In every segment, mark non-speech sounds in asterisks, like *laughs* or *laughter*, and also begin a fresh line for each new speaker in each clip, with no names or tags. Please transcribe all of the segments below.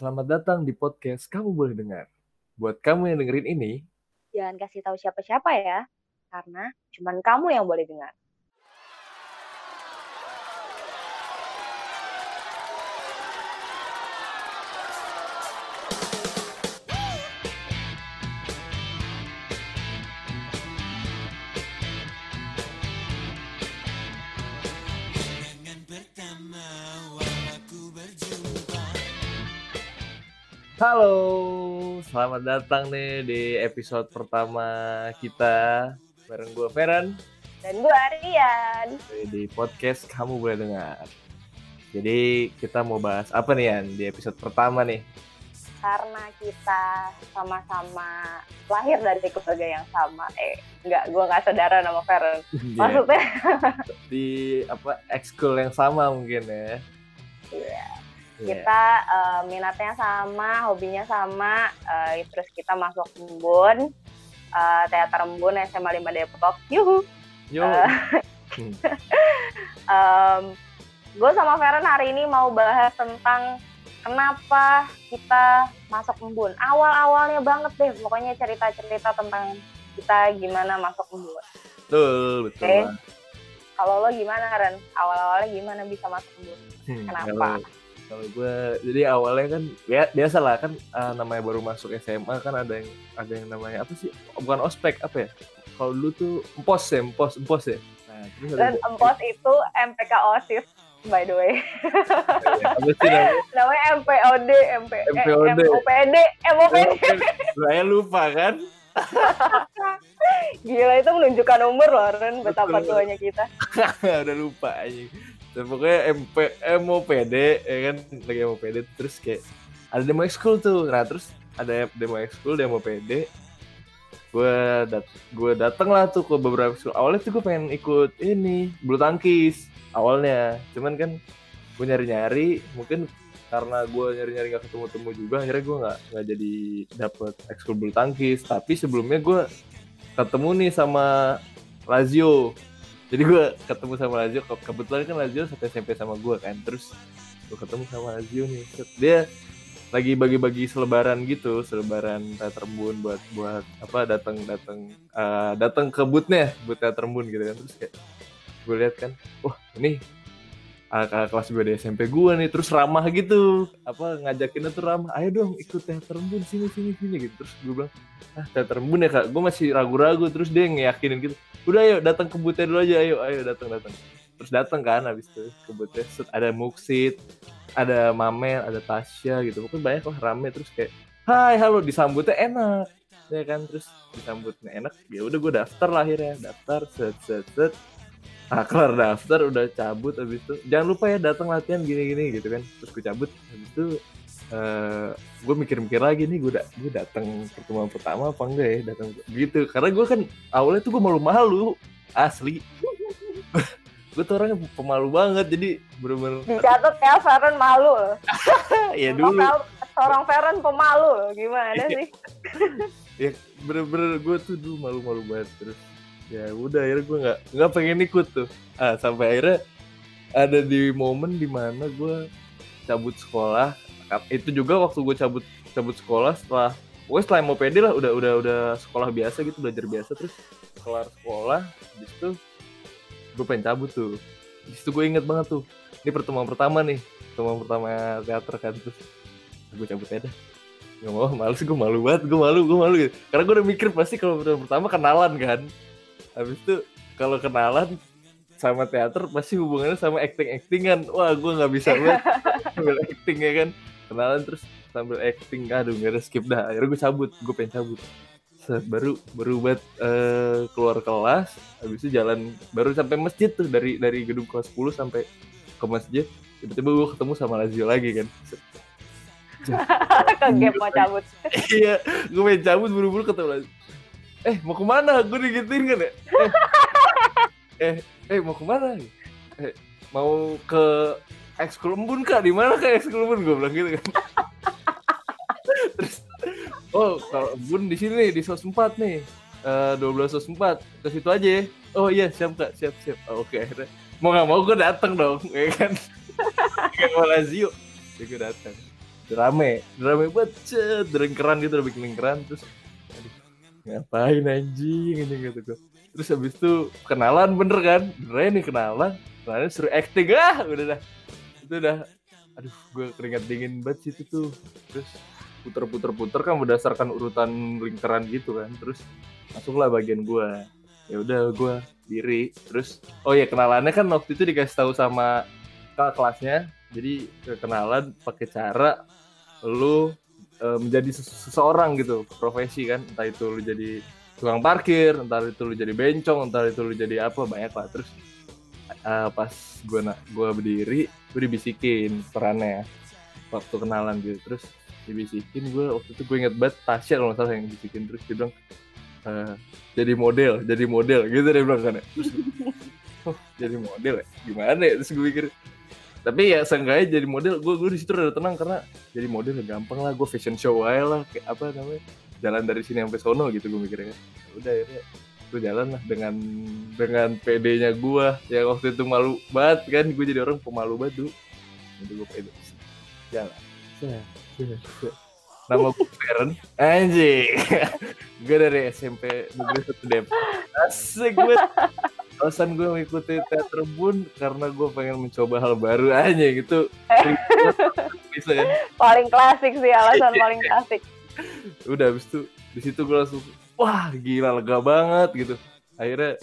Selamat datang di podcast Kamu Boleh Dengar. Buat kamu yang dengerin ini,
Jangan kasih tahu siapa-siapa ya, karena cuman kamu yang boleh dengar.
Halo, selamat datang nih di episode pertama kita bareng gue Feren
Dan gue Arian.
di podcast Kamu Boleh Dengar. Jadi kita mau bahas apa nih Yan di episode pertama nih?
Karena kita sama-sama lahir dari keluarga yang sama. Eh, enggak, gue nggak saudara nama Feren. *laughs* Maksudnya,
di apa ekskul yang sama mungkin ya.
Iya,
Iya.
Kita eh, minatnya sama, hobinya sama, eh, terus kita masuk Embun, eh, teater Embun SMA 5 Depok. Yuhu.
Yo.
Um, gue sama Feren hari ini mau bahas tentang kenapa kita masuk embun. Awal-awalnya banget deh, pokoknya cerita-cerita tentang kita gimana masuk embun.
betul, betul. Bang.
Kalau lo gimana Ren? Awal-awalnya gimana bisa masuk embun?
Hmm,
Kenapa?
Kalau, kalau gue jadi awalnya kan ya biasa lah kan eh, namanya baru masuk SMA kan ada yang ada yang namanya apa sih? Bukan ospek apa ya? Kalau dulu tuh empos ya, empos, empos ya. Nah, terus ada
Dan empos itu MPK OSIS, by the way. *laughs*
apa sih namanya?
Namanya MPOD, MP, eh,
MPOD.
MOPD, MOPD.
Saya lupa kan? *laughs*
Gila itu menunjukkan umur loh Ren, betapa tuanya kita. *laughs*
udah lupa aja. Dan pokoknya MP, MOPD ya kan lagi MOPD terus kayak ada demo ekskul tuh. Nah terus ada demo ekskul demo PD. Gue dat gue dateng lah tuh ke beberapa ekskul. Awalnya tuh gue pengen ikut ini bulu tangkis awalnya. Cuman kan gue nyari-nyari mungkin karena gue nyari-nyari gak ketemu-temu juga akhirnya gue nggak nggak jadi dapet ekskul bulu tangkis tapi sebelumnya gue ketemu nih sama Lazio jadi gue ketemu sama Lazio ke- kebetulan kan Lazio satu SMP sama gue kan terus gue ketemu sama Lazio nih. Dia lagi bagi-bagi selebaran gitu selebaran teater buat buat apa datang datang eh, datang ke bootnya boot teater gitu kan. Terus kayak gue lihat kan wah ini kakak kelas gue di SMP gue nih terus ramah gitu apa ngajakinnya tuh ramah ayo dong ikut teater sini sini sini gitu. Terus gue bilang ah teater ya kak? Gue masih ragu-ragu terus dia ngeyakinin gitu udah ayo datang ke boothnya dulu aja ayo ayo datang datang. Terus datang kan habis itu ke Set, ada Muksit ada Mamel ada Tasya gitu. Pokoknya banyak lah rame terus kayak hai halo disambutnya enak ya kan? Terus disambutnya enak ya udah gue daftar lah akhirnya. Daftar set set set. Ah kelar daftar udah cabut habis itu. Jangan lupa ya datang latihan gini gini gitu kan. Terus gue cabut habis itu eh gue mikir-mikir lagi nih gue da gue datang pertemuan pertama apa enggak ya datang gitu karena gue kan awalnya tuh gue malu-malu asli *laughs* gue tuh orangnya pemalu banget jadi bener-bener
Dicatat ya Feren malu loh. *laughs*
ya dulu
Seorang- Feren pemalu loh. Gimana
Iya.
sih? *laughs*
ya bener-bener gue tuh dulu malu-malu banget terus ya udah akhirnya gue nggak nggak pengen ikut tuh ah sampai akhirnya ada di momen di mana gue cabut sekolah itu juga waktu gue cabut cabut sekolah setelah gue setelah mau pede lah udah udah udah sekolah biasa gitu belajar biasa terus kelar sekolah habis itu gue pengen cabut tuh di situ gue inget banget tuh ini pertemuan pertama nih pertemuan pertama teater kan terus gue cabut aja dah Gak mau, males gue malu banget, gue malu, gue malu gitu. Karena gue udah mikir pasti kalau pertama, pertama kenalan kan. Habis itu kalau kenalan sama teater pasti hubungannya sama acting-actingan. Wah gue nggak bisa banget *laughs* acting ya kan. Kenalan terus sambil acting, aduh gak ada skip dah. Akhirnya gue cabut, gue pengen cabut. Set, baru baru buat eh, keluar kelas, habis itu jalan baru sampai masjid tuh dari dari gedung kelas 10 sampai ke masjid. Tiba-tiba gue ketemu sama Lazio lagi kan. *laughs*
Gap mau cabut. *laughs*
iya gue main cabut buru-buru ketemu lagi eh mau ke mana gue digituin kan ya eh *laughs* eh, eh mau ke mana eh mau ke ekskul embun kak di mana kak ekskul embun gue bilang gitu kan. *laughs* Terus oh kalau embun di sini di sos 4 nih. Eh 12 sos 4 ke situ aja ya. Oh iya siap kak. Siap siap. Oh, oke akhirnya. Mau nggak mau gue datang dong ya kan? Kayak mau Lazio. Ya gue datang rame. Rame banget cet. Keran gitu udah bikin terus aduh, ngapain anjing? Anjing gitu gue terus habis itu kenalan bener kan? Bener nih kenalan. Kenalan suruh acting. Ah udah dah itu udah aduh gue keringat dingin banget situ tuh. Terus puter-puter-puter kan berdasarkan urutan lingkaran gitu kan. Terus masuklah bagian gue ya udah gue diri. Terus oh ya kenalannya kan waktu itu dikasih tahu sama kakak kelasnya. Jadi kenalan pakai cara lu eh, menjadi sese- seseorang gitu profesi kan. Entah itu lu jadi tukang parkir entah itu lu jadi bencong entah itu lu jadi apa banyak lah terus eh, pas gue gue berdiri gue dibisikin perannya waktu kenalan gitu terus dibisikin gue waktu itu gue inget banget Tasya kalau salah yang bisikin terus dia bilang eh, jadi model jadi model gitu dia bilang kan ya. terus oh, jadi model ya? Gimana ya? Terus gue pikir tapi ya seenggaknya jadi model gue gue di situ udah tenang karena jadi model ya gampang lah gue fashion show aja lah kayak apa namanya jalan dari sini sampai sono gitu gue mikirnya. Ya udah akhirnya jalan lah dengan dengan PD-nya gue yang waktu itu malu banget kan gue jadi orang pemalu banget dulu. Itu gue pede jalan Set, set, set. nama gue Feren anjing. *laughs* Gue dari SMP negeri satu Depok asik gue alasan gue mengikuti teater bun karena gue pengen mencoba hal baru. Aja gitu *laughs* bisa kan
paling klasik sih alasan paling klasik
udah habis itu di situ gue langsung wah gila lega banget gitu. Akhirnya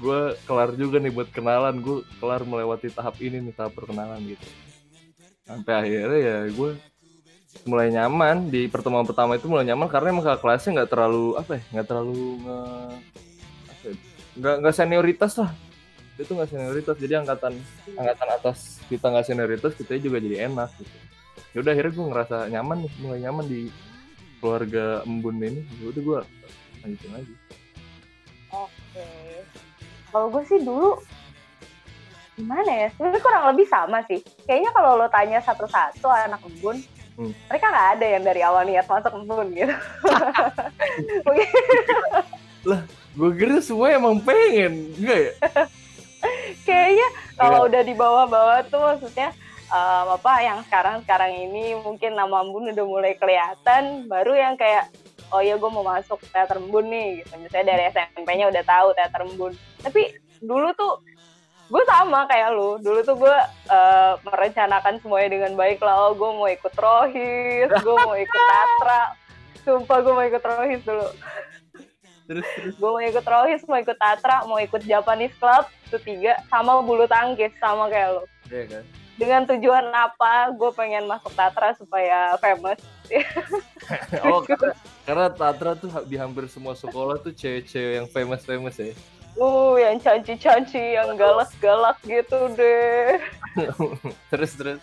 gue kelar juga nih buat kenalan. Gue kelar melewati tahap ini nih tahap perkenalan gitu. Sampai akhirnya ya gue mulai nyaman. Di pertemuan pertama itu mulai nyaman karena emang kakak kelasnya nggak terlalu apa ya nggak terlalu nge, apa ya, nggak nggak senioritas lah. Dia tuh nggak senioritas jadi angkatan angkatan atas kita nggak senioritas kita juga jadi enak gitu. Ya udah akhirnya gue ngerasa nyaman nih mulai nyaman di keluarga embun ini ya udah gue lanjutin lagi.
Oke. Kalau gue sih dulu gimana ya? Sebenarnya kurang lebih sama sih. Kayaknya kalau lo tanya satu-satu anak embun
Hmm.
mereka nggak ada yang dari awal niat masuk embun gitu. *laughs* Mungkin
gue kira semua emang pengen enggak ya? *laughs*
Kayaknya kalau udah di bawah-bawah tuh maksudnya em, apa yang sekarang sekarang ini mungkin nama embun udah mulai kelihatan baru yang kayak oh ya gue mau masuk teater embun nih gitu. Misalnya dari SMP-nya udah tahu teater embun tapi dulu tuh gue sama kayak lu. Dulu tuh gue eh, merencanakan semuanya dengan baik lah. Oh gue mau ikut rohis gue mau ikut tatra. Sumpah gue mau ikut rohis dulu.
Terus terus.
Gue mau ikut rohis mau ikut tatra mau ikut Japanese club itu tiga sama bulu tangkis sama kayak lo
ya kan
dengan tujuan apa gue pengen masuk tatra supaya famous? *laughs*
Oh karena, karena Tatra tuh di hampir semua sekolah tuh cewek-cewek yang famous famous ya.
Uh yang canci-canci yang galak-galak gitu deh. *laughs*
Terus terus.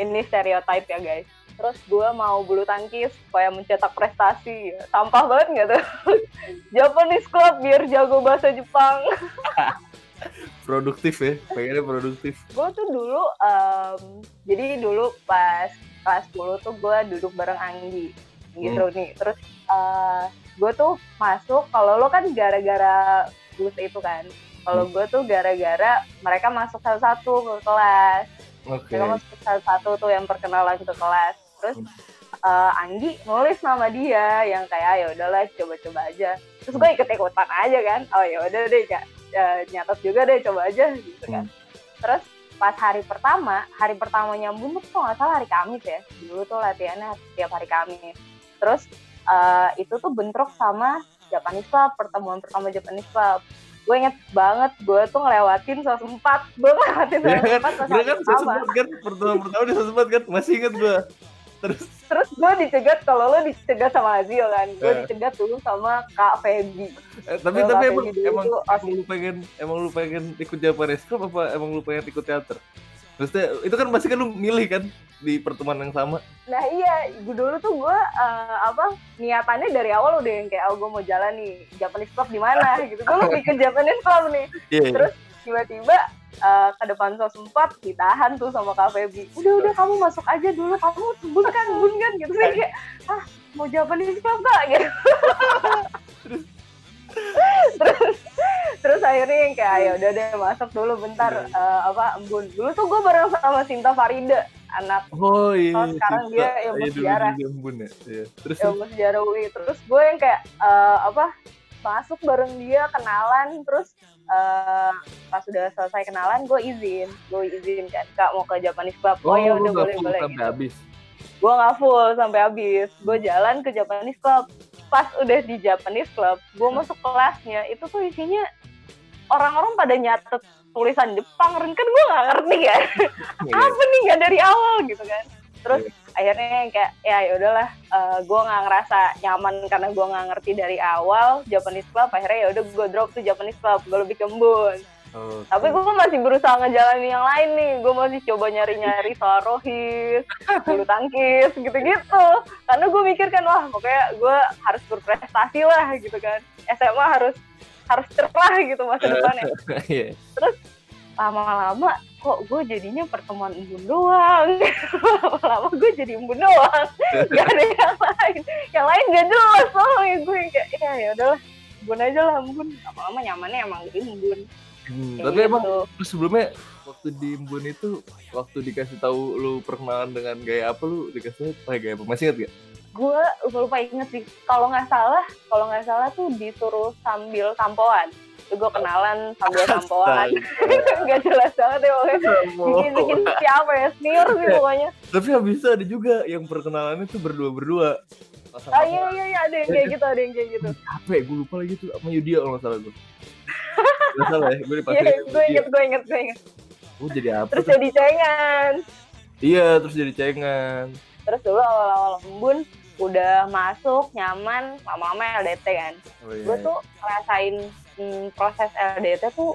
Ini stereotype ya guys. Terus gue mau bulu tangkis supaya mencetak prestasi. Sampah banget nggak tuh? *laughs* Japanese club biar jago bahasa Jepang *laughs*
produktif ya pengennya produktif.
Gue tuh dulu em, jadi dulu pas kelas 10 tuh gue duduk bareng Anggi gitu nih terus eh gue tuh masuk kalau lo kan gara-gara bus itu kan kalau gue tuh gara-gara mereka masuk satu-satu ke kelas.
Oke.
Mereka masuk satu-satu tuh yang perkenalan ke kelas. Terus eh, Anggi nulis nama dia yang kayak ya udahlah coba-coba aja. Terus gue ikut-ikutan aja kan oh ya udah deh Kak. Eh, nyatet juga deh coba aja gitu kan. Terus pas hari pertama hari pertama nyambung tuh nggak salah hari Kamis ya. Dulu tuh latihannya tiap hari Kamis. Terus eh, itu tuh bentrok sama Japanese Club pertemuan pertama Japanese Club. Gue inget banget gue tuh ngelewatin sos empat. Gue ngelewatin
ya
sos
kan?
empat pas
Bener
hari
kan?
Pertama.
kan pertama pertama di sesempat kan? Masih inget gue terus
terus gue dicegat kalau lo dicegat sama Azio kan gue
Eh.
dicegat dulu sama Kak Feby
eh, tapi
Kalau
tapi
Kak
emang
dulu
emang, emang lu pengen emang lu pengen ikut Japanese Club apa emang lu pengen ikut teater Maksudnya itu kan pasti kan lu milih kan di pertemuan yang sama
Nah iya, gue dulu tuh gue eh, apa niatannya dari awal udah yang kayak oh gue mau jalan nih Japanese club di mana *laughs* gitu. Gue lebih ke Japanese club nih.
iya iya.
Terus tiba-tiba eh, ke depan sos 4 ditahan tuh sama Kak Feby. Udah udah kamu masuk aja dulu, kamu bun kan *laughs* bun kan gitu sih kayak ah mau Japanese club gak gitu. terus terus akhirnya yang kayak ya udah deh masuk dulu bentar
Iya.
eh, apa embun dulu tuh gue bareng sama Sinta Farida anak
Oh iya.
Oh, sekarang
Cipta.
dia ilmu
Iya,
sejarah.
ya. Iya. Terus
ilmu sejarah UI terus gue yang kayak eh, apa masuk bareng dia kenalan terus eh, pas sudah selesai kenalan gue izin. Gue izin kan kak mau ke Japanese Club. Oh, ya
lu
udah boleh boleh.
sampai
gitu.
habis.
gue nggak full sampai habis. Gue jalan ke Japanese Club. Pas udah di Japanese Club gue masuk kelasnya. Itu tuh isinya orang-orang pada nyatet tulisan Jepang. Kan gue nggak ngerti kan *laughs* apa nih nggak dari awal gitu kan terus
Iya.
akhirnya kayak ya ya udahlah gue nggak ngerasa nyaman karena gue nggak ngerti dari awal Japanese Club akhirnya ya udah gue drop tuh Japanese Club gue lebih kembun.
Oh,
tapi gue masih berusaha ngejalanin yang lain nih gue masih coba nyari-nyari soal rohis bulu tangkis gitu-gitu. Karena gue mikir kan wah pokoknya gue harus berprestasi lah gitu kan. SMA harus harus cerah gitu masa *laughs* depannya.
Iya.
lama-lama kok gue jadinya pertemuan embun doang? *laughs* Lama-lama gue jadi embun doang. *laughs* Gak ada yang lain. Yang lain gak jelas soalnya gue yang kayak ya ya udahlah embun aja lah embun. Lama-lama nyamannya emang di embun.
Hmm,
Kayak
tapi emang
gitu.
lu sebelumnya waktu di Embun itu waktu dikasih tahu lu perkenalan dengan gaya apa lu dikasih tahu gaya apa? Masih ingat gak?
gue lupa lupa inget sih. Kalau nggak salah kalau nggak salah tuh disuruh sambil tampoan Tuh gue kenalan sambil tampoan *laughs* nggak jelas banget ya pokoknya bikin bikin siapa ya senior sih pokoknya
Tapi habis itu ada juga yang perkenalannya tuh berdua berdua.
oh iya iya iya ada yang kayak gitu ada yang kayak gitu
Apa ya? Gue lupa lagi tuh sama Yudia kalau nggak salah gue. *laughs* Gak salah ya, gue
iya
dipakai.
gue inget gue inget gue inget
Gue jadi apa
terus
tuh?
jadi cengan
Iya, terus jadi cengan.
terus dulu awal-awal embun udah masuk nyaman lama-lama LDT kan
Oh, iya.
gue tuh ngerasain hmm, proses LDT tuh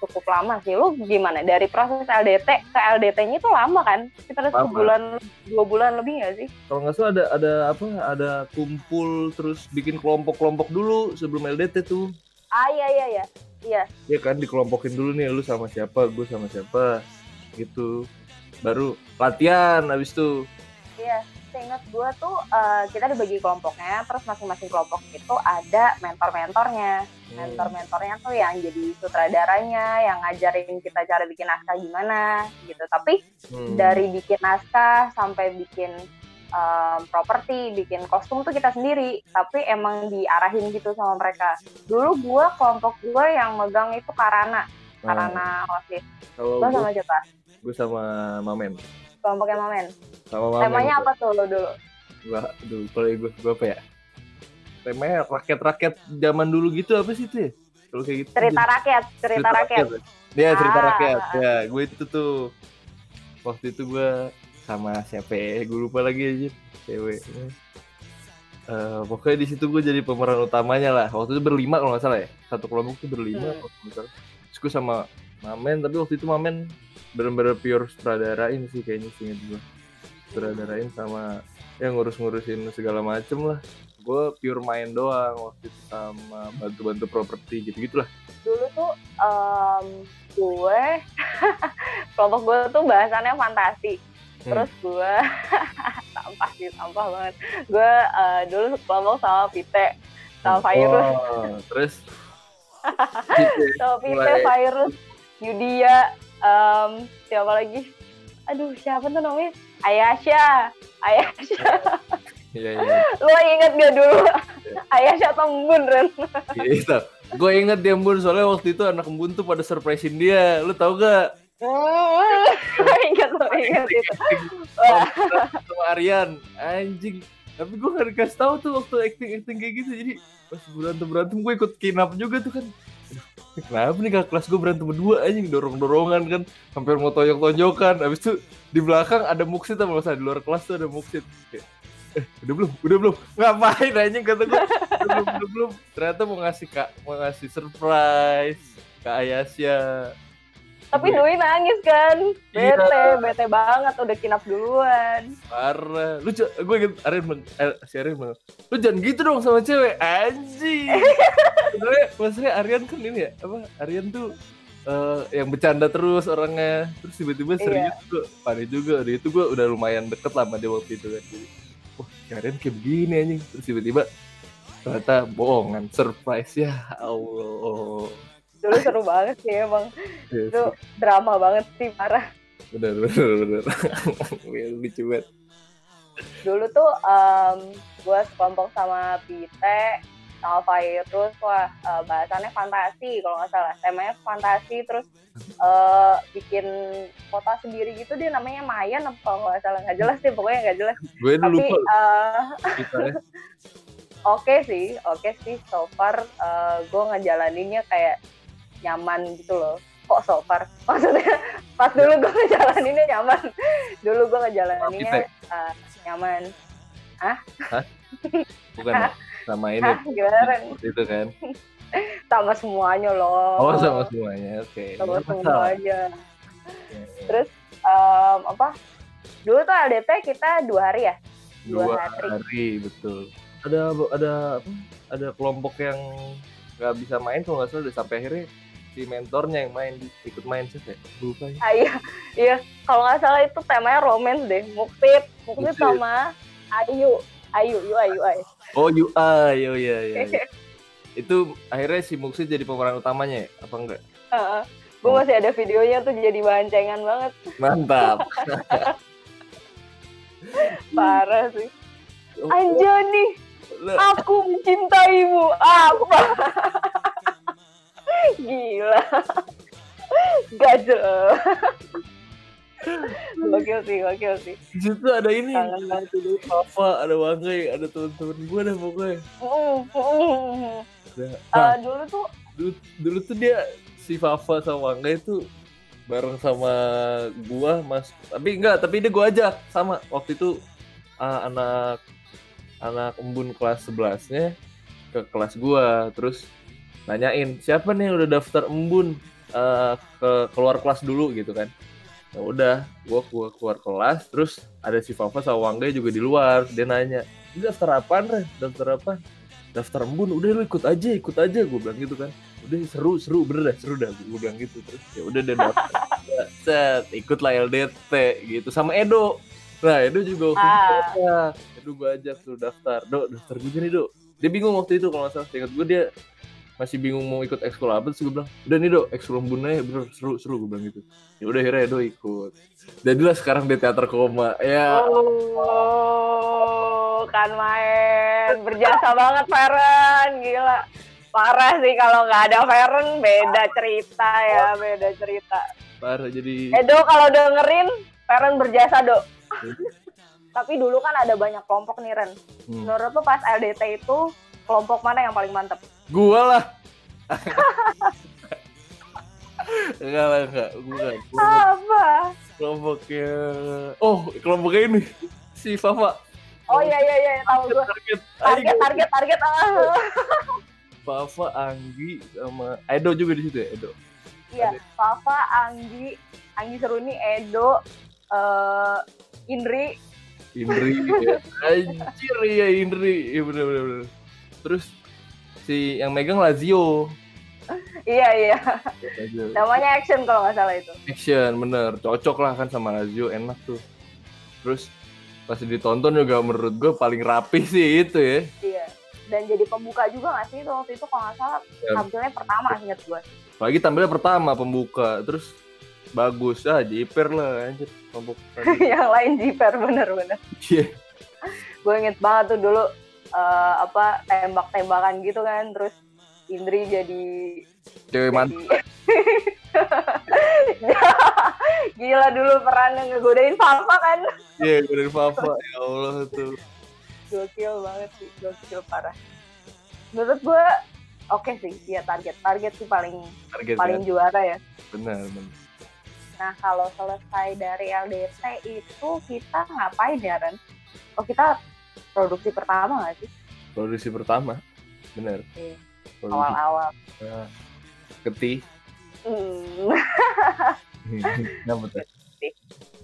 cukup lama sih lu gimana dari proses LDT ke LDT-nya itu lama kan kita
Lama.
sebulan dua bulan lebih nggak sih
Kalau nggak salah ada ada apa? Ada kumpul terus bikin kelompok-kelompok dulu sebelum LDT tuh.
ah iya iya iya iya
Ya kan dikelompokin dulu nih lu sama siapa, gue sama siapa gitu. Baru latihan habis itu.
Seingat gue tuh eh, kita dibagi kelompoknya terus masing-masing kelompok itu ada mentor-mentornya
Hmm.
mentor-mentornya tuh yang jadi sutradaranya yang ngajarin kita cara bikin naskah gimana gitu tapi
Hmm.
dari bikin naskah sampai bikin um, properti, bikin kostum tuh kita sendiri, tapi emang diarahin gitu sama mereka. Dulu gua kelompok gua yang megang itu Karana, Karana Osis.
kalau
Lo
gue,
sama siapa?
gue sama Mamen.
Kelompoknya Mamen.
Sama Mamen.
Temanya apa tuh lo dulu?
Gua, aduh, kalau gue, gue apa ya? Temanya rakyat-rakyat zaman dulu gitu apa sih itu ya? Kalau kayak gitu.
Cerita rakyat, cerita, rakyat.
Iya, cerita
Ah.
rakyat. Ya, gue itu tuh. Waktu itu gue sama siapa ya? Gue lupa lagi aja. Cewek. Eh, pokoknya di situ gue jadi pemeran utamanya lah. Waktu itu berlima kalau nggak salah ya. Satu kelompok tuh berlima.
Hmm.
kalau nggak salah. Terus gue sama Mamen, tapi waktu itu Mamen bener-bener pure sutradarain sih kayaknya sih gue. Sutradarain sama ya ngurus-ngurusin segala macem lah. Gue pure main doang waktu itu sama bantu-bantu properti gitu-gitu lah.
Dulu tuh um, gue, *laughs* kelompok gue tuh bahasannya fantasi.
Hmm.
Terus gue, *laughs* sampah sih, sampah banget. Gue eh, dulu kelompok sama Pite, sama Virus.
Oh, terus ya. *laughs*
Sama Pite,
Mulai-
Virus, Yudia, em, siapa lagi? Aduh, siapa tuh namanya? Ayasha. Ayasha.
Iya iya.
Lo inget gak dulu? Ayasha Tembun, Ren.
Gitu. Gue inget dia Embun soalnya waktu itu anak Embun tuh pada surprisein dia. Lu tau gak? *laughs*
Lo inget, lo inget itu.
Sama Aryan. Anjing. Tapi gue gak dikasih tahu tuh waktu acting-acting kayak gitu. Jadi pas berantem-berantem gue ikut kinap juga tuh kan. Kenapa nih kakak kelas gue berantem berdua anjing. Dorong-dorongan kan. Hampir mau tonjok-tonjokan habis itu di belakang ada muksit apa? Masa di luar kelas tuh ada muksit. Eh udah belum? Udah belum? Ngapain anjing? Kata gue belum belum. Ternyata mau ngasih kak mau ngasih surprise ke Ayasya
tapi Dwi nangis kan.
Iya.
Bete, bete banget. Udah kinap duluan.
parah lu gue inget Aryan bilang eh, si Aryan bilang lu jangan gitu dong sama cewek anjing *laughs* sebenarnya maksudnya Aryan kan ini ya apa Aryan tuh eh, yang bercanda terus orangnya terus tiba-tiba
Iya.
serius gue panik juga dari itu gue udah lumayan deket lah sama dia waktu itu kan jadi wah Aryan kayak begini anjing terus tiba-tiba ternyata bohongan surprise ya Allah
Dulu seru banget sih emang.
Yes.
Itu drama banget sih, parah.
bener bener bener *laughs* lucu banget
dulu tuh em, gue sekelompok sama Pite sama Virus wah eh, bahasannya fantasi kalau nggak salah temanya fantasi terus eh, bikin kota sendiri gitu dia namanya Mayan apa kalau nggak salah nggak jelas deh pokoknya nggak jelas
gue
tapi
lupa ya. *laughs*
oke sih oke sih so far gue ngejalaninnya kayak nyaman gitu loh. Kok so far? *laughs* Maksudnya pas dulu gue ngejalaninnya nyaman. Dulu gue ngejalaninnya eh, nyaman.
Bukan ya? sama ini.
Hah, gimana?
Itu kan?
Sama semuanya loh.
Oh sama semuanya. Oke.
Sama
Nggak masalah.
semuanya.
Ya, ya.
terus em, apa? Dulu tuh LDT kita dua hari ya? Dua
dua
hari.
hari betul. Ada ada apa? Ada kelompok yang nggak bisa main kalau nggak salah sampai akhirnya si mentornya yang main ikut main sih ya lupa ya.
Ah, iya. Iya kalau nggak salah itu temanya romance deh. Muktit Muktit. sama Ayu. Ayu Yu Ayu Ayu.
Oh UI oh iya iya iya. *laughs* itu akhirnya si Muksi jadi pemeran utamanya ya apa enggak?
Gue masih ada videonya tuh jadi bahan cengan banget.
Mantap. *laughs*
Parah sih.
Oh,
Anjani
lah,
aku mencintaimu. Apa *laughs* gila. Gajel *laughs* gokil sih gokil sih.
Situ ada ini.
Kangen dulu
Papa ada Wangai ada teman-teman gue dah pokoknya. Ada- nah,
dulu tuh
dulu, dulu tuh dia si Fafa sama Wangai itu bareng sama gua mas. Tapi enggak tapi dia gua ajak sama waktu itu ah, anak anak embun kelas 11 nya ke kelas gua. Terus nanyain siapa nih yang udah daftar embun eh, ke keluar kelas dulu? Gitu kan. Ya udah gua, gua keluar kelas terus ada si Fafa sama Wangai juga di luar dia nanya ini daftar apaan Re? daftar apa? Daftar embun udah lu ikut aja ikut aja gue bilang gitu kan. Udah seru seru bener dah seru dah gue bilang gitu terus. Ya udah dia daftar. *laughs* Set ikut lah LDT gitu sama Edo. Nah Edo juga
Ah.
Edo gue ajak tuh daftar. Do daftar juga nih do dia bingung waktu itu kalau nggak salah ingat gue dia masih bingung mau ikut ekskul apa terus gue bilang udah nih do ekskul embun aja. Bener seru seru gue bilang gitu. Ya udah akhirnya Edo ikut. Jadilah sekarang di teater koma ya.
Oh kan main. Berjasa banget Feren gila. Parah sih kalau nggak ada Feren beda cerita ya beda cerita.
Parah jadi
Edo kalau dengerin Feren berjasa do *laughs* tapi dulu kan ada banyak kelompok nih Ren.
Hmm.
menurut lu pas LDT itu kelompok mana yang paling mantep
gua lah. Enggak lah enggak. Bukan
apa?
kelompoknya. Oh kelompoknya ini. Si Fafa.
Oh iya iya iya. Tahu gue
target
target
Ayo,
target target. Ah.
Fafa Anggi sama Edo juga di situ ya Edo?
Iya, Fafa, Anggi, Anggi Seruni, Edo, eh Indri,
Indri ya. *laughs* anjir ya Indri. Iya bener bener bener. Terus si yang megang Lazio
iya iya,
Lazio.
namanya action kalau nggak salah itu.
action bener cocok lah kan sama Lazio enak tuh terus pas ditonton juga menurut gue paling rapi *laughs* sih itu ya
Iya. Dan jadi pembuka juga nggak sih itu waktu itu kalau nggak salah
Ya.
tampilnya pertama inget gue.
Apalagi tampilnya pertama pembuka, terus bagus ah jiper lah anjir kelompok *laughs*
Yang lain jiper bener-bener.
Iya.
Gue inget banget tuh dulu eh, apa tembak-tembakan gitu kan, terus Indri jadi
Cewek mantap.
jadi- *laughs* Gila dulu perannya ngegodain Fafa kan.
Iya, gue dari Papa. Ya Allah tuh.
gokil banget sih gokil parah menurut gue oke sih ya target target sih paling
Target
paling
kan.
juara ya
Benar, benar.
nah kalau selesai dari LDT itu kita ngapain ya Ren? oh kita produksi pertama nggak sih
Produksi pertama. Benar.
Iya.
Produksi
awal-awal
nah, Ketih.
hmm, *laughs*
Kenapa tuh?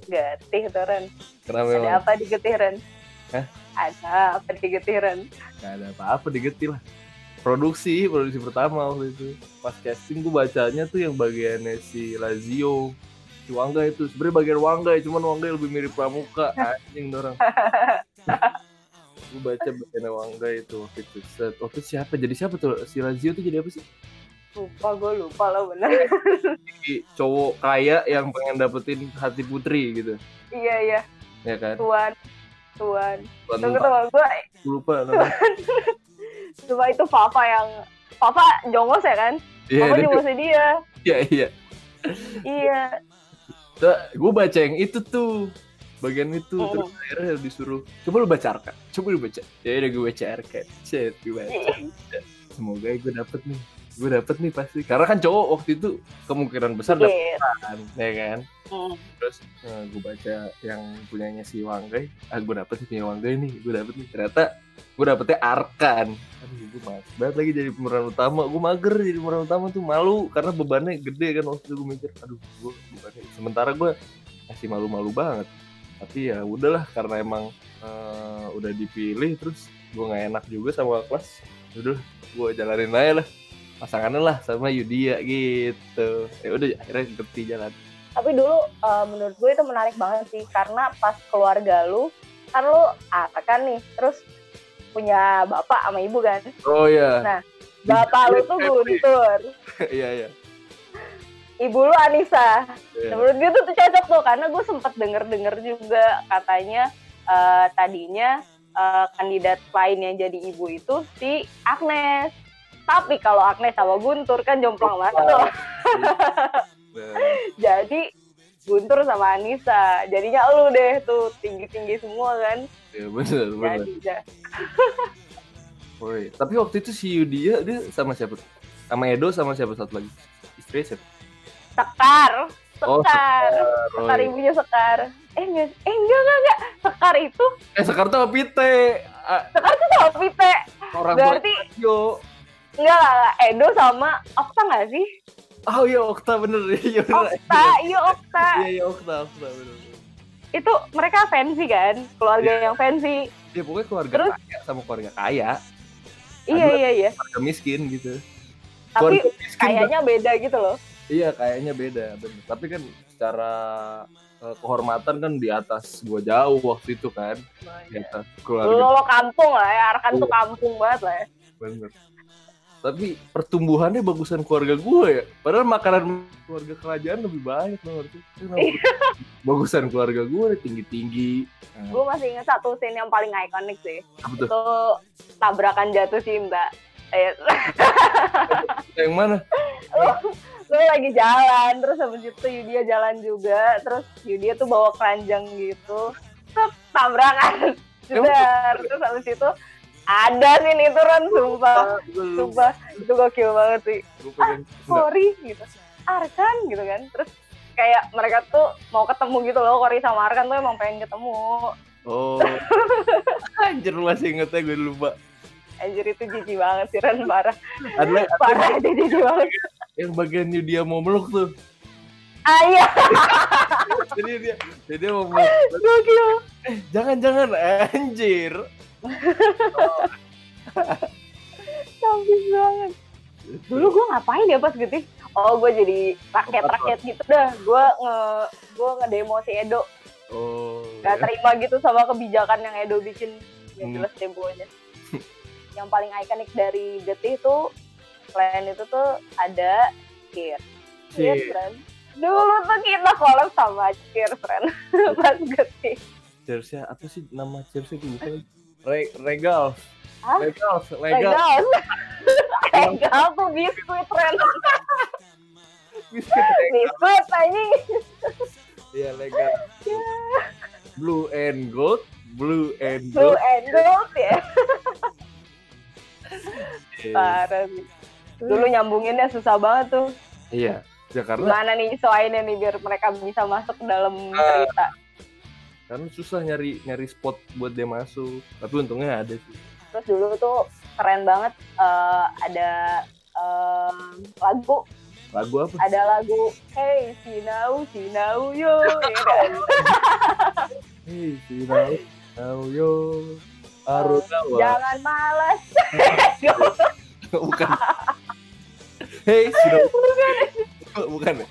getih tuh Ren
Kenapa
ada apa di getih Ren
Hah?
ada apa di getih Ren
Gak ada apa-apa digetil lah. Produksi, produksi pertama waktu itu. Pas casting gue bacanya tuh yang bagiannya si Lazio. Si Wangga itu. Sebenernya bagian Wangga ya, cuman Wangga lebih mirip Pramuka. *laughs* Anjing tuh orang. *laughs* gue baca bagiannya Wangga itu waktu itu. Set. Waktu itu siapa? Jadi siapa tuh? Si Lazio tuh jadi apa sih?
lupa gue lupa lo bener *laughs*
Si cowok kaya yang pengen dapetin hati putri gitu
iya iya
ya kan
tuan tuan
Tuan
tunggu tunggu gue
lupa namanya. *laughs*
coba itu Papa yang Papa jongos ya kan
iya
Papa
dia-
jongosnya dia
iya iya
iya
gue baca yang itu tuh bagian itu
Mm.
terus akhirnya disuruh coba lu baca arka coba lu baca. Ya udah gue baca arka chat gue baca. Semoga gue dapet nih. Gue dapet nih pasti. Karena kan cowok waktu itu kemungkinan besar dapet
Iya.
kan ya kan?
Hmm.
terus eh, gue baca yang punyanya si Wanggai. Ah gue dapet nih punya Wanggai nih. Gue dapet nih. Ternyata gue dapetnya Arkan. Aduh gue males banget lagi jadi pemeran utama. Gue mager jadi pemeran utama tuh. Malu karena bebannya gede kan waktu itu gue mikir. Aduh gue bebannya sementara gue masih malu-malu banget tapi ya udahlah karena emang eh, udah dipilih terus gue nggak enak juga sama kelas udah gue jalanin aja lah. Pasangannya lah sama Yudia gitu. Ya udah akhirnya ngerti jalan.
Tapi dulu eh, menurut gue itu menarik banget sih karena pas keluarga lu kan lu apa kan nih terus punya bapak sama ibu kan?
Oh ya
Nah, bapak lu tuh Guntur.
Iya iya *laughs*
ibu lu Anissa.
Iya.
Nah, menurut gue tuh cocok tuh karena gue sempet denger-denger juga katanya eh, tadinya eh, kandidat lain yang jadi ibu itu si Agnes. Tapi kalau Agnes sama Guntur kan jomplang banget tuh.
Nah, *laughs*
jadi Guntur sama Anissa. Jadinya lu deh tuh tinggi-tinggi semua kan.
Ya bener bener.
Jadi dah. *laughs*
Woi, tapi waktu itu si Yudia dia sama siapa? Sama Edo sama siapa satu lagi? Istri siapa
Sekar.
Oh,
Sekar.
Sekar,
Sekar ibunya Sekar. Eh enggak eh enggak enggak enggak Sekar itu?
Eh sekarang tuh Pite
Sekar tuh sama Pite
orang
berarti
yo.
Enggak lah enggak. Edo sama Okta nggak sih?
Oh iya Okta bener. *laughs* Iya bener.
Okta iya Okta.
Iya iya Okta Okta bener
itu mereka fancy kan? Keluarga yang fancy.
Ya pokoknya keluarga
Terus?
kaya sama keluarga kaya.
Iya
Aduh.
iya iya.
keluarga miskin gitu.
Tapi
Keluarga miskin
kayaknya beda gitu loh
Iya kayaknya beda bener. Tapi kan secara eh, kehormatan kan di atas gua jauh waktu itu kan. Di atas
lu
keluarga
lo kampung lah ya Arkan tuh
Iya.
kampung banget lah ya
bener. Tapi pertumbuhannya bagusan keluarga gua ya. Padahal makanan keluarga kerajaan lebih banyak loh itu. *laughs* Bagusan keluarga gua tinggi tinggi.
gue masih inget satu scene yang paling ikonik sih
Apa tuh?
itu tabrakan jatuh cinta eh,
Yang mana? *laughs*
lu lagi jalan terus habis itu Yudia jalan juga terus Yudia tuh bawa keranjang gitu Set, tabrakan *laughs* Jedar. terus habis itu ada sih nih turun sumpah sumpah itu gokil banget sih
Gue. Enggak.
Kori gitu Arkan gitu kan terus kayak mereka tuh mau ketemu gitu loh Kori sama Arkan tuh emang pengen ketemu
Oh. *laughs* Anjir lu masih ingetnya gue lupa.
anjir itu jijik banget sih Ren parah parah itu jijik banget
yang bagian dia mau meluk tuh.
ah iya *laughs*
Jadi dia jadi dia mau meluk.
gokil
Jangan jangan anjir.
Sampis banget dulu gue ngapain ya pas gitu oh gue jadi rakyat-rakyat gitu dah gue nge gue ngedemo si Edo
Oh.
gak terima gitu sama kebijakan yang Edo bikin yang
Hmm.
jelas demonya yang paling ikonik dari Getih tuh selain itu tuh ada Cheers Cheers. friend dulu tuh kita collab sama Cheers friend *laughs* pas Getih
Cheersnya apa sih nama cheersnya itu bukan Re Regal.
Hah?
Regal, Regal. *laughs*
Regal tuh biskuit friend
Biskuit Regal.
biskuit anjing
Iya, Regal. Blue and gold, blue and
blue
gold.
and gold ya
Iya.
parah sih dulu nyambunginnya susah banget tuh
Iya. Ya karena
gimana nih soalnya nih biar mereka bisa masuk ke dalam
Ah.
cerita
karena susah nyari nyari spot buat dia masuk. Tapi untungnya ada sih.
terus dulu tuh keren banget eh, ada em, lagu
Lagu apa?
ada lagu Hey Sinau Sinau yo *laughs* ya kan?
Hey, Sinau, Sinau, yo. Arunawa.
jangan malas *laughs* *laughs*
Bukan. Hey, *laughs* Sinau. Bukan. ya?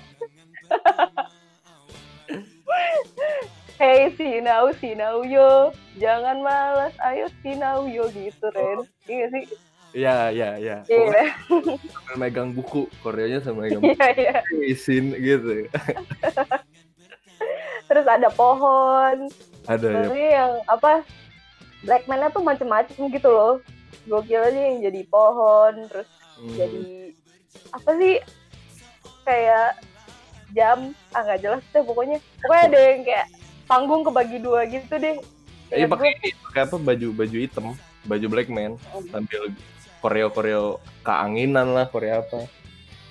Hey Sinau Sinau yo jangan malas ayo Sinau yo gitu Ren iya sih
Iya, iya, iya.
Iya,
sambil megang buku, koreonya sama megang buku. *laughs*
iya, iya.
Isin gitu. *laughs*
Terus ada pohon,
Ada ya.
Maksudnya yang apa Blackman-nya tuh macem-macem gitu loh. Gokil aja yang jadi pohon, terus
Hmm.
jadi apa sih? Kayak jam ah nggak jelas deh pokoknya. Pokoknya ada yang kayak panggung kebagi dua gitu deh.
Iya pakai ini, pakai apa? Baju baju hitam, baju black man.
Gue,
sambil koreo koreo keanginan lah koreo apa.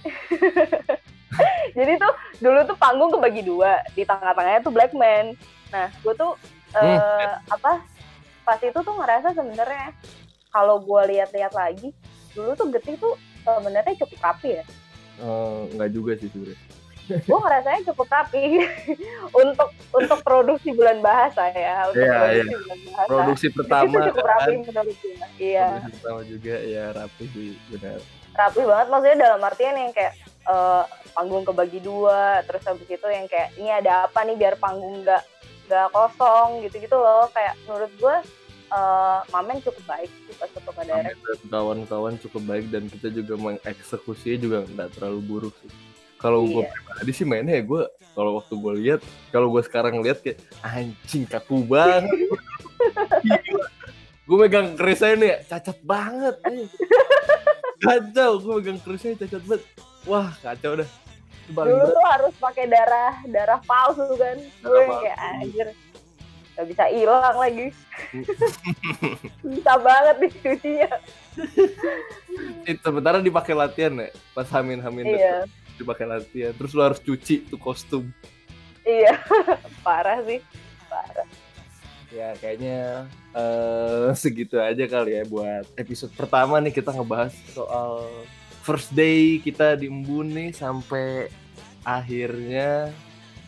*laughs*
jadi tuh dulu tuh panggung kebagi dua. Di tengah-tengahnya tuh Blackman nah gue tuh
Hmm.
eh, apa? Pas itu tuh ngerasa sebenarnya kalau gue lihat-lihat lagi dulu tuh getih tuh sebenarnya cukup rapi ya.
Nggak juga sih sebenarnya. *laughs*
gue ngerasanya cukup rapi. *laughs* Untuk untuk produksi bulan bahasa ya. Untuk
Iya,
produksi bulan bahasa.
Produksi *laughs*
itu
pertama
cukup rapi
kan.
menurut gue iya.
Produksi pertama juga ya rapi sih benar.
rapi banget maksudnya dalam artian yang kayak eh, panggung kebagi dua terus habis itu yang kayak ini ada apa nih biar panggung nggak nggak kosong gitu-gitu loh. Kayak menurut gue eh, Mamen cukup baik sih pas
Kami dan kawan-kawan cukup baik dan kita juga mengeksekusinya juga nggak terlalu buruk sih. Kalau gue
Iya.
pribadi sih mainnya ya gue kalau waktu gue lihat kalau gue sekarang lihat kayak anjing kaku banget. *laughs* gue megang kerisnya nih cacat banget. Kacau, gue megang kerisnya cacat banget. Wah kacau dah.
Dulu tuh harus pakai darah darah palsu kan gue kayak anjir nggak bisa hilang lagi. *laughs* Susah banget nih cucinya
Itu sementara dipakai latihan ya, pas hamin-hamin
iya.
dipakai latihan. Terus lu harus cuci tuh kostum.
iya. *laughs* Parah sih. Parah.
Ya kayaknya eh segitu aja kali ya buat episode pertama nih kita ngebahas soal first day kita di Embun nih sampai akhirnya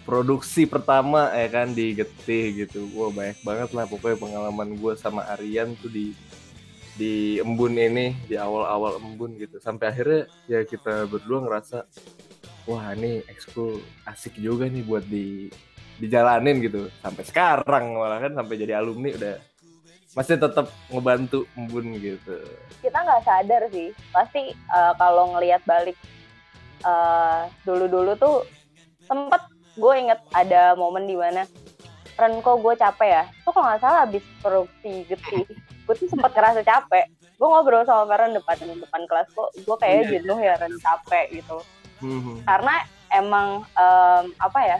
produksi pertama ya kan di Getih gitu. Wah banyak banget lah pokoknya pengalaman gue sama Aryan tuh di di Embun ini di awal-awal Embun gitu. Sampai akhirnya ya kita berdua ngerasa wah ini ekskul asik juga nih buat di dijalanin gitu sampai sekarang malah kan sampai jadi alumni udah masih tetap ngebantu embun gitu
kita nggak sadar sih pasti eh, kalau ngelihat balik eh, dulu-dulu tuh sempet gue inget ada momen di mana Ren kok gue capek ya? Tuh kalau nggak salah habis produksi getih gue tuh sempet ngerasa capek. Gue ngobrol sama Feren depan depan kelas kok gue kayak
Iya.
jenuh ya Ren capek gitu.
Hmm,
karena emang em, apa ya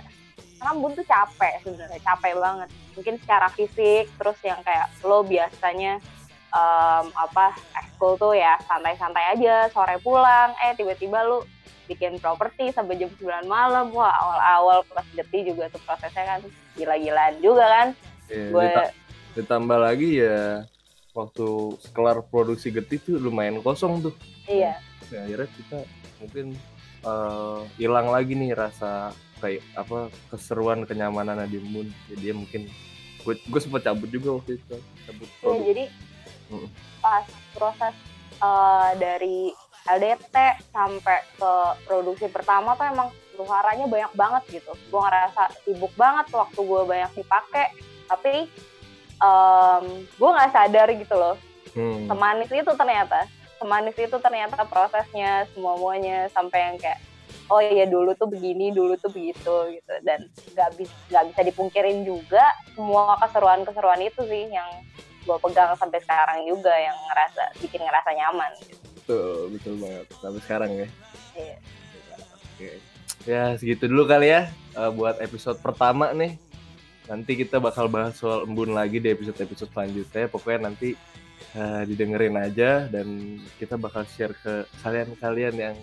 karena Bun tuh capek sebenarnya capek banget. Mungkin secara fisik terus yang kayak lo biasanya em, apa ekskul tuh ya santai-santai aja sore pulang eh tiba-tiba lu bikin properti sampai jam 9 malam. Wah awal-awal pas getih juga tuh prosesnya kan gila-gilaan juga kan.
Ya,
gue
dita- ditambah lagi ya waktu kelar produksi getih tuh lumayan kosong tuh.
Iya.
Ya, akhirnya kita mungkin eh, hilang lagi nih rasa kayak apa keseruan kenyamanan di embun jadi ya mungkin gue gue sempat cabut juga waktu itu cabut produksi
jadi
Mm.
pas proses eh, dari LDT sampai ke produksi pertama tuh emang luarannya banyak banget gitu. Gue ngerasa sibuk banget waktu gue banyak dipakai, tapi gue nggak sadar gitu loh.
Hmm.
Semanis itu ternyata, semanis itu ternyata prosesnya semua muanya sampai yang kayak oh iya dulu tuh begini, dulu tuh begitu gitu. Dan nggak bisa nggak bisa dipungkirin juga semua keseruan-keseruan itu sih yang gue pegang sampai sekarang juga yang ngerasa bikin ngerasa nyaman.
Betul, betul banget. Sampai sekarang ya.
Iya.
Oke. Ya, segitu dulu kali ya eh, buat episode pertama nih. Nanti kita bakal bahas soal embun lagi di episode-episode selanjutnya. Pokoknya nanti eh, didengerin aja dan kita bakal share ke kalian-kalian yang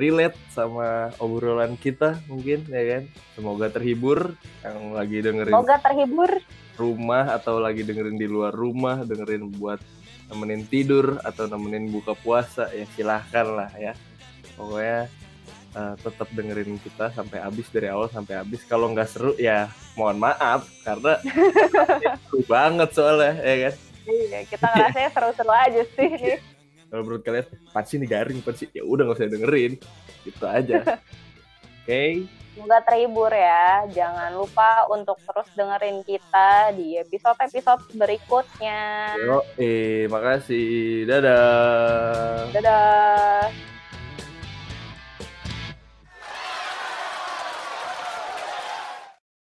relate sama obrolan kita mungkin ya kan. Semoga terhibur yang lagi dengerin
Semoga terhibur.
rumah atau lagi dengerin di luar rumah, dengerin buat nemenin tidur atau nemenin buka puasa ya silahkan lah ya. Pokoknya eh, tetap dengerin kita sampai habis dari awal sampai habis. Kalau nggak seru ya mohon maaf karena *laughs* seru banget soalnya ya kan.
Iya, kita ngerasanya seru-seru aja sih.
Kalau menurut kalian pasti nih garing pasti ya udah nggak usah dengerin gitu aja. *laughs* Oke,
Semoga terhibur ya. Jangan lupa untuk terus dengerin kita di episode-episode berikutnya.
Yo, eh, makasih. Dadah.
Dadah.